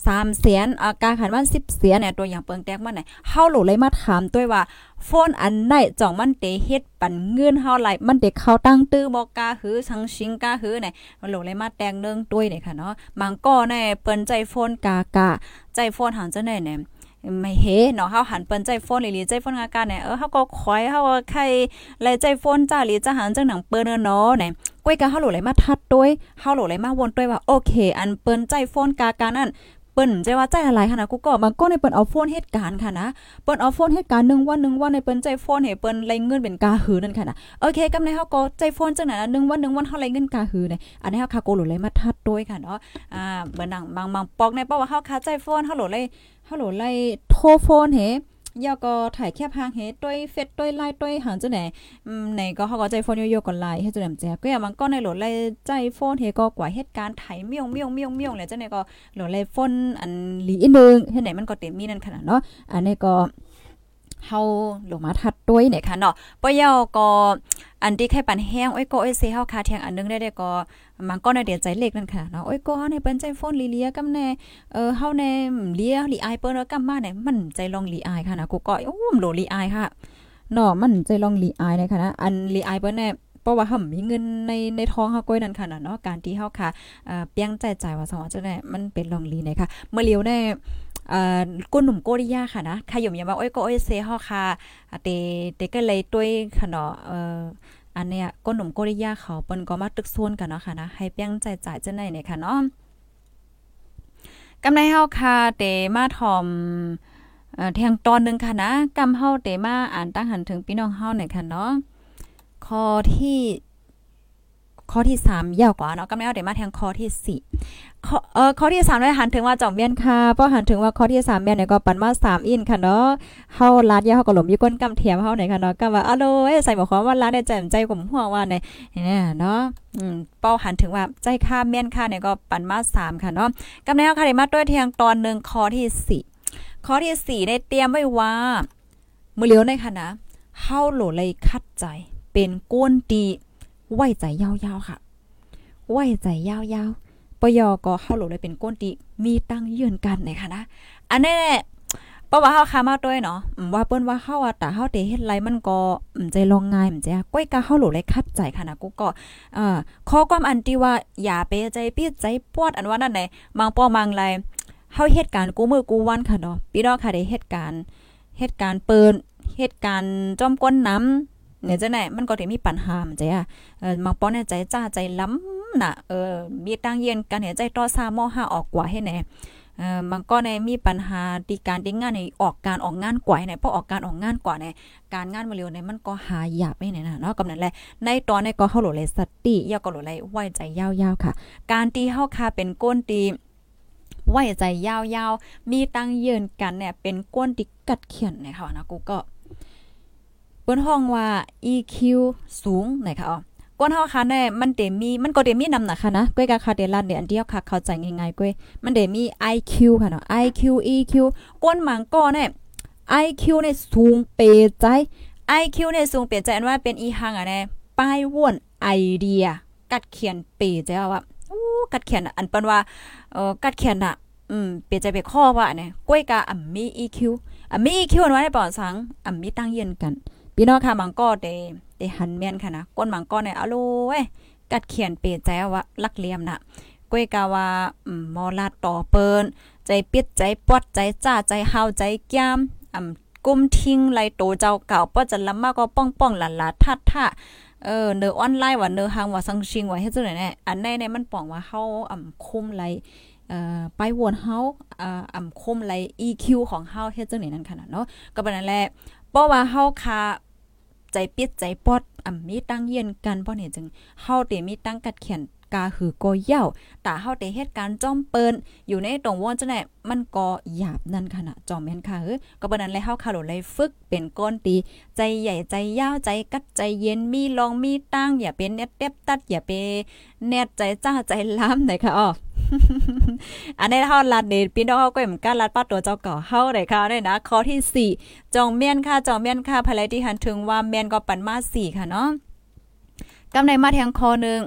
สามเสียนอาการขันวันสิบเสียนเนี่ยตัวอย่างเปิงแตกมันไหนเฮาหลเลยมาถามด้วยว่าโฟนอันไหนจ่องมันเตเฮ็ดปันเงินเฮาไหลมันเด็กเขาตั้งตื้อบอกกาหือสังชิงกาหือเนี่ยมันหลเลยมาแตงเนื่องด้วยเนี่ยค่ะเนาะบางก็ในเปิ้นใจโฟนกากาใจโฟนหางจะไหนเนี่ยไม่เฮเนาะเฮาหันเปิ้นใจโฟนหรือใจโฟนอาการเนี่ยเออเฮาก็คอยเฮาใครไลใจโฟนจ้าหรือจะหันจังหนังเปิ้นเนาะเนี่ยก้อยกะเฮาหลเลยมาทัดด้วยเฮาหลเลยมาวนด้วยว่าโอเค อันเปิ้นใจโฟนกากานั่น เปิ้นใจว่าใจอะไรค่ะนะกูก็มาก็ในเปิ้นเอาโฟนเหตุการณ์ค่ะนะเปิ้นเอาโฟนเหตุการณ์1วันนึงวันในเปิ้นใจโฟนให้เปิ้นไล่เงินเป็นกาหือนั่นค่ะนะโอเคกำในเฮาก็ใจโฟนจังไหนนะนึงวันนึงวันเฮาไล่เงินกาหือเนี่ยอันนี้เฮาคาโกโหลเลยมาทัดด้วยค่ะเนาะอ่าเบิ่นดังบางบางปอกในเพราะว่าเฮาคาใจโฟนเฮาโหลเลยเฮาโหลไล่โทรโฟนเฮ ยาก็ถ่ายแคบหางเฮ็ดด้วยเฟซด้วยไลน์ด้วยหางจุไหนอืมในก็เฮาก็ใจโฟนโยๆก่อนไลน์เฮ็ดจังได๋แจก็อย่ามันก็ในโหลดไลใจโฟนเฮก็กว่าเหตุการณ์ไถเมี่ยงเมี่ยงเมี่ยงเมี่ยงแล้วจังไหนก็โหลดไลโฟนอันหลีนึงเฮ็ดไหนมันก็เต็มมีนั่นขนาดเนาะอันนี้ก็ เฮาลงมาทัดด้วยเนี่ยค่ะเนาะปยอก็อันที่แค่ปันแห้งโอ้ยก็โอ้ยเซเฮาคาเทียงอันนึงได้ได้ก็มันก็ในเดียใจเล็กนั่นค่ะเนาะโอ้ยก็เฮาในเปิ้นใจโฟนลีเลียกำแน่เออเฮาในเลียลีอายเปิ้นกำมาเนี่ยมันใจลองลีอายค่ะนะกูก็โอ้มโหลลีอายค่ะเนาะมันใจลองลีอายนค่ะนะอันลีอายเปิ้นเนี่ย เพราะว่าเฮามีเงินในในท้องเฮาก้อยนั่นค่ะเนาะการที่เฮาค่ะเอ่อเปียงใจจ่ายว่าสองจังได๋มันเป็นลองลีนะคะเมื่อเลียวได้อ่าก้นหนุ่มโกริยาค่ะนะขยมยาว่าโอ้ยก็โอ้ยเซเฮาค่ะเตเตก็เลยด้วยค่ะเนาะเอ่ออันเนี้ยก้นหนุ่มโกริยาเขาเปิ้นก็มาตึกโซนกันเนาะค่ะนะให้เปียงใจจ่ายจังได๋เนี่ยค่ะเนาะกำไรเฮาค่ะเตมาทอมเอ่อแทงตอนนึงค่ะนะกำเฮาเตมาอ่านตั้งหันถึงพี่น้องเฮาหน่อยค่ะเนาะ ข้อที่ข้อที่3ยาวกว่าเนาะกำลังเอาเดี๋ยวมาแทงข้อที่4ข้อเอ่อข้อที่3ได้หันถึงว่าจ่องเมียนค่ะพราะหันถึงว่าข้อที่3เมียนเนี่ยก็ปันมา3อินค่ะเนาะเฮาลาดยาเฮาก็หลมอยู่ก้นกำเทียมเฮาไหนค่ะเนาะก็ว่าอะโลเอใส่หมายความว่าลาดได้ใจใจกลมหัวว่าเนี่ยเนี่ยเนาะอืมเป้าหันถึงว่าใจค่าเมียนค่ะเนี่ยก็ปันมา3ค่ะเนาะกำลังเอาค่ะได้มาด้วยเทียงตอนนึงข้อที่4ข้อที่4ได้เตรียมไว้ว่ามือเลียวในค่ะนะเฮาโหลเลยคัดใจ เป็นก้นตีไว้ใจยาวๆค่ะ ไว้ใจยาวๆปยอก็เข้าหลเลยเป็นก้นตีมีตั้งยืนกันในค่ะนะอันนี้เพราว่าเฮาคามาด้วยเนาะว่าเปิ้นว่าเฮาอะแต่เฮาเตเฮ็ดไรมันก็ใจลองง่ายมันจ้ะก้อยกะเฮาหลุเลยคัดใจค่ะนะกูก็เอ่อข้อความอันที่ว่าอย่าเปใจปิดใจปวดอันว่านั่นไหนบางป้อบางไรเฮาเหตุการณ์กูมือกูวันค่ะเนาะพี่น้องค่ะได้เหตุการณ์เหตุการณ์เปิดเหตุการณ์จอมก้นน้ำ เนี่ยจะไหนมันก็ได้มีปัญหามันใจอะเออมาป้อนในใจจ้าใจล้ำน่ะเออมีตั้งเย็นกันเนี่ยใจต่อซามอ5ออกกว่าให้แน่เออมันก็ในมีปัญหาดีการดีงานในออกการออกงานกว่าไหนเพราะออกการออกงานกว่าในการงานมาเร็วในมันก็หาหยาบไม่ไหนนะเนาะกำนั้นแหละในตอนในก็เฮาหลเลยสติยาก็หลเลยไว้ใจยาวๆค่ะ การตีเฮาคาเป็นก้นตีไว้ใจยาวๆ มีตั้งยืนกันเนี่ยเป็นก้นติกัดเขียนนะคะนะกูก็ เปิ้นห้องว่า EQ สูงนะคะอ๋อก้นเฮาค่ะเนี่ยมันเดมีมันก็เดมีนำนะคะนะก้อยกะคาเดลันเนี่ยอันเดียวค่ะเข้าใจง่ายๆก้อยมันเดมี IQ ค่ะเนาะ IQ EQ ก้นหมังก็เนี่ย IQ เนี่ยสูงเปใจ IQ เนี่ยสูงเปใจอันว่าเป็นอีหังอะเนี่ยป้ายว่วนไอเดีย กัดเขียนเปใจว่าอู้กัดเขียนอันเปิ้นว่าเอ่อกัดเขียนน่ะอืมเปใจไปข้อว่าเนี่ยก้อยกะอ่ำมี EQ อ่ำมี EQ อันว่าได้ปอสังอ่ำมีตั้งเย็นกัน พี่น้องค่ะมังก็เดเดหันแม่นค่ะนะก้นมังก็เนี่ยอะโลเว้ยกัดเขียนเปใจว่าลักเลียมน่ะก้ยกะว่าอืมมอลาต่อเปิ้นใจปิดใจปอดใจจ้าใจเฮาใจแก้มอ่ำกุมทิ้งไลโตเจ้าเก่าป้อจะลำมากก็ป้องป้องหลานลาทัดท่าเออเนอออนไลน์ว่าเนอหางว่าสังชิงว่าเฮ็ดจังได๋แน่อันใดในมันป้องว่าเฮาอ่ำคุมไลเอ่อไปวนเฮาอ่าอ่ำคุมไล EQ ของเฮาเฮ็ดจังได๋นั่นขนาดเนาะก็เป็นนั่นแหละ เพราะว่าเฮาคาใจปิดใจปอดอ่ำมีตั้งเย็นกันบ่เนี่ยจึงเฮาเตมีตั้งกัดเขียนกาหือก็เย่าต่เฮาได้เหตุการณ์จอมเปิ้นอยู่ในตรงวอนจังได๋มันก็หยาบนั่นขนาดจอมแม่นค่ะเออก็บ่นั้นเลยเฮาคาโดเลยฝึกเป็นก้นตีใจใหญ่ใจยาวใจกัดใจเย็นมีลองมีตั้งอย่าเป็นเน็ตเต็บตัดอย่าไปเน็ตใจจ้าใจล้ำไหนค่ะอ๋อ อันนี้เฮาลัดนี่พี่น้องเฮาก็เหมือนกันลัดป้าตัวเจ้าเก่าเฮาได้ค่ะเนี่ยนะข้อที่ 4จองเมียนค่ะจองเมียนค่ะภายที่หันถึงว่าเมียนก็ปันมา4ค่ะเนาะกำในมาแทงคอนึง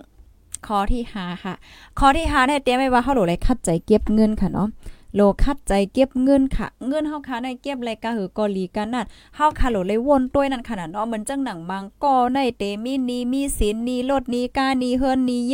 ข้อที่5ค่ะข้อที่5เนี่ยเตรียมไว้ว่าเฮาโหลเลยคัดใจเก็บเงินค่ะเนาะ โลคัดใจเก็บเงินค่ะ เงินเฮาค่ะในเก็บรายการหือกอลีกันนั่นเฮาค่ะโหลเลยวนต้วยนั่นขนาดเนาะเหมือนจังหนังบางกอในเตมีนีมีสินนีรถนีกานีเฮิรนนีเย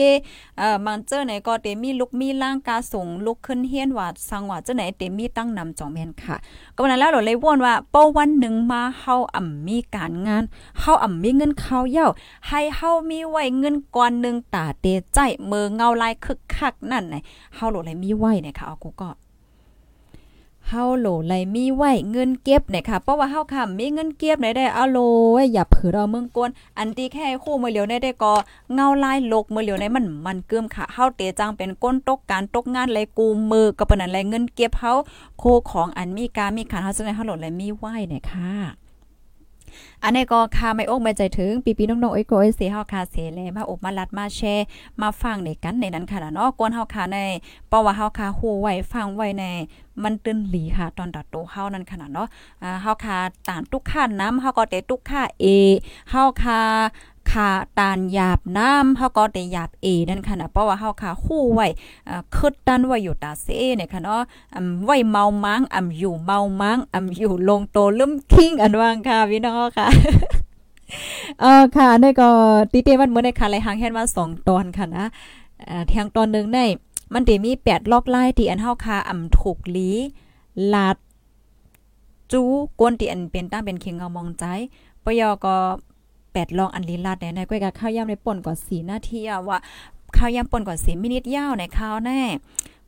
เอ่อมันเจอไหนก็เตมีลุกมีล่างกาส่งลุกขึ้นเฮียนว่าสังว่าเจ้าไหนเตมีตั้งนำจองแม่นค่ะ ก็นั้นแล้วโหลเลยวนว่าเป้าวันหนึ่งมาเฮาอ่ำมีการงานเฮาอ่ำมีเงินเข้าเย้าให้เฮามีไว้เงินก้อนนึงตาเตใจมือเงาลายคึกคักนั่นไหนเฮาโหลเลยมีไว้เนี่ยค่ะเอากูก็ เฮาโหลไหลมีไหวเงินเก็บเนี่ยค่ะเพราะว่าเฮาค่ะมีเงินเก็บไหนได้เอาโลอย่าเผือเราเมืองกวนอันตีแค่คู่มือเหลียวได้ได้ก็เงาลายโลกมือเหลียวในมันมันเกิมค่ะเฮาเตจังเป็นก้นตกการตกงานไรกูมือก็ปานนั้นไรเงินเก็บเฮาโคของอันมีการมีขันเฮาจังได้เฮาโหลไหลมีไหวเนี่ยค่ะ อันนี้ก็ค่ะไม่อกไม่ใจถึงปีปีน้องๆไอ้โกไอ้เสียเฮาค่ะเสียแลมาอบมาลัดมาแชร์มาฟังในกันในนั้นค่ะเนาะกวนเฮาค่ะในเพราะว่าเฮาค่ะฮู้ไว้ฟังไว้ในมันตื่นหลีค่ะ ตอนตัดโตเฮานั่นขนาดเนาะอ่าเฮาค่ะตานทุกค่าน้ำเฮาก็เตทุกค่าเอเฮาค่ะ ค่ะตานหยาบน้ำเฮาก็ได้หยาบเอนั่นค่ะนะเพราะว่าเฮาค่ะฮู้ไว้อ่าคึดดันไว้อยู่ตาเซเนี่ยค่ะเนาะอำไว้เมามังอำอยู่เมามังอำอยู่ลงโตลืมคิงอันว่างค่ะพี่น้องค่ะเออค่ะนี่ก็ติเตมันเมื่อในค่ะไรหางแค่ว่า2ตอนค่ะนะอ่าทางตอนนึงในมันได้มี8ลอกไล่ที่อันเฮาค่ะอำถูกหลีลาดจูกวนที่อันเป็นตั้งเป็นเคียงเงามองใจปยอก็ แปดลองอันลีลาดในในก้อยกับข้าวย่ำในป่นก่อนสีนาทีอะว่าข้าวย่ำป่นก่อนสีมินิทยาวในข้าวแน่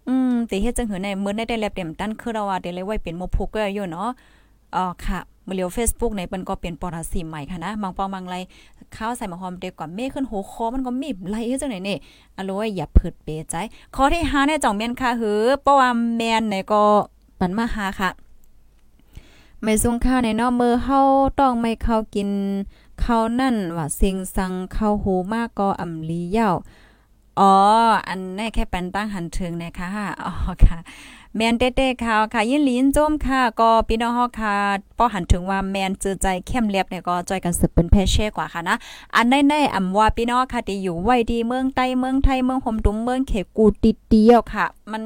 อืมติเฮ็ดจังหือในมื้อได้ได้แลบเต็มตั้นคือเราว่าได้เลยไว้เป็นโมพุกก็อยู่เนาะอ๋อค่ะมื้อเลียว Facebook ในเปิ้นก็เป็นปรสิมใหม่ค่ะนะบางปองบางไรข้าวใส่มะฮอมเด็กกว่าเมฆขึ้นหัวคอมันก็มีไหลจังไหนนี่อร่อยอย่าพืดเปใจข้อที่5เนี่ยจ่องแม่นค่ะหือเพราะว่าแม่นเนี่ยก็ปันมาหาค่ะ ไม่สูงค่าในนาะมือเฮาต้องไม่เข้ากิน เขานั่นว่าสิงสังเข้าหูมากก็อำลีเย่าอ๋อ อันนี้แค่เป็นตั้งหันทึงนะคะอ๋อค่ะ แมนเต้ๆค่ะค่ะ ยินลีนโจมค่ะ ก็พี่น้องเฮาค่ะป้อหันถึงว่าแมนจือใจเข้มเรียบเนี่ยก็จอยกันสืบเป็นแพเช่กว่าค่ะนะ อันแน่ๆอำว่าพี่น้องค่ะที่อยู่ไว้ดีเมืองใต้เมืองไทยเมืองห่มตุ้มเมืองเขกูติดเดียวค่ะ มัน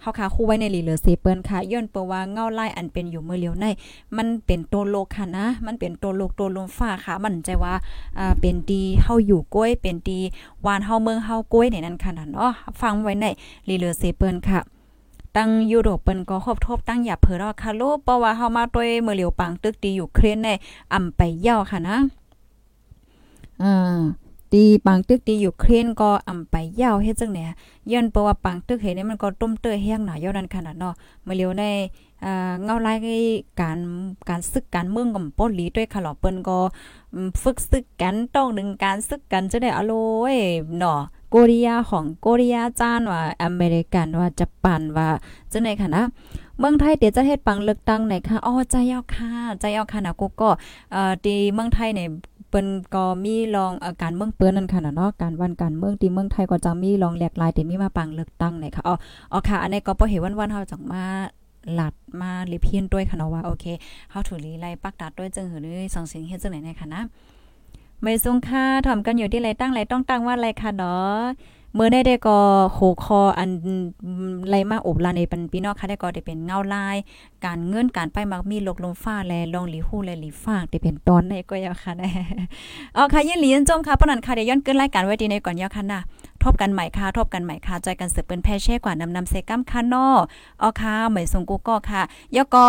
เฮาค่ะคู่ไว้ในลีเลอเซเปิ้นค่ะย้อนเปว่าเงาไล่อันเป็นอยู่เมื่อเลียวในมันเป็นตัวโลกค่ะนะ มันเป็นตัวโลกตัวลมฟ้าค่ะ มันใจว่าอ่าเป็นดีเฮาอยู่ก้อยเป็นดีวานเฮาเมืองเฮาก้อยในนั้นค่ะเนาะฟังไว้ในลีเลอเซเปิ้นค่ะ ตั้งยุโรปเปิ้นก็ครบทบตั้งหยับเผอรอค่ะลูกเพราะว่าเฮามาด้วยมือเหลียวปังตึกดีอยู่เครนในอำไปเย่าค่ะนะอ่าตีปังตึกดีอยู่เครนก็อำไปเย่าเฮ็ดจังเนี่ยย้อนเพราะว่าปังตึกเฮ็ดนี่มันก็ต้มเตอแห้งหนาย่อนั้นขนาดเนาะมือเหลียวในอ่าเงาลายการการซึกการเมืองกับป้นลีด้วยค่ะหรอเปิ้นก็ฝึกซึกกันต้องดึงการซึกกันจะได้อโลยเนาะ กเรียของโกเรียจานว่าอเมริกันว่าญี่ปุ่นว่าจังได๋ค่ะนะเมืองไทยเดี๋ยวจะเฮ็ดปังเลือกตั้งไหนค่ะอ๋อใจเอาค่ะใจเอาค่ะนะกูก็เอ่อที่เมืองไทยเนี่ยเปิ้นก็มีลองอาการเมืองเปิ้นนั่นค่ะเนาะการวันการเมืองที่เมืองไทยก็จะมีลองแหลกหลายที่มีมาปังเลือกตั้งไหนค่ะอ๋ออ๋อค่ะ อันนี้ก็บ่เห็นวันๆเฮาจังมาหลัดมาลิเพียนด้วยค่ะเนาะว่าโอเคเฮาถูลีไล่ปักตัดด้วยจึงหือนี่สองสิ่งเฮ็ดจังไหนในค่ะนะ ไม่ทรงค่าทำกันอยู่ที่ไรตั้งไรต้องตั้งว่าอะไรค่ะเนาะเมื่อได้ได้ก็โหคออันไรมาอบลานในปันพี่นองค่ะได้ก็ได้เป็นเงาลาย การเงินการไปมักมีลกลมฟ้าแลลองหลีฮู้แลหลีฟากได้เป็นตอนในก็ยาค่ะแน่เอาค่ะยินหลีนจมค่ะปนันค่ะเดี๋ยวย้อนเกินรายการไว้ดีในก่อนยาค่ะนะทบกันใหม่ค่ะทบกันใหม่ค่ะใจกันสืบเป็นแพเช่กว่านำนำเซกัมค่ะนอเอาค่ะเหมยสงกูก็ค่ะยก็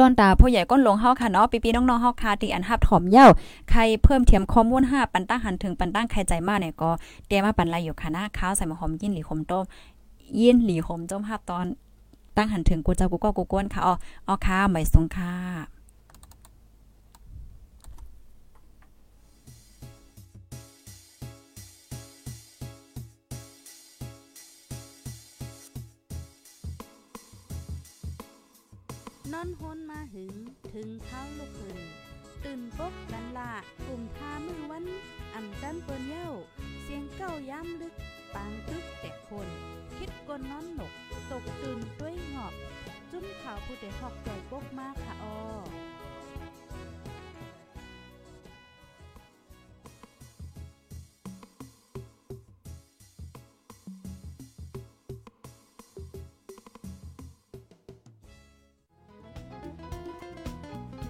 ต้นตาผู้ใหญ่ก้นลงเฮาค่ะเนาะปีๆน้องๆเฮาค่ะที่อันฮับถอมเย้าใครเพิ่มเทียมข้อมูล5ปันตั้งหันถึงปันตั้งใครใจมากเนี่ยก็เตรียมมาปันไรอยู่ค่ะนะข้าวใส่มะหอมยินหลีคมต้มยินหลีคมต้มหับตอนตั้งหันถึงกูเจ้ากูก็กูก้นค่ะอ๋ออ๋อค่ะหม่สงค่ะ นอนฮนมาหึง ถึงเท้าลูกหึงตื่นปกกันละกลุ่มทามือวันอ่ำจันเปิ้นเย้า เสียงเก้าย้ำลึก ปางตึกแต่คน คิดกนนอนหนก ตกตื่นด้วยหงอบ จุ้มข่าวผู้เดหอกใจปกมากค่ะออ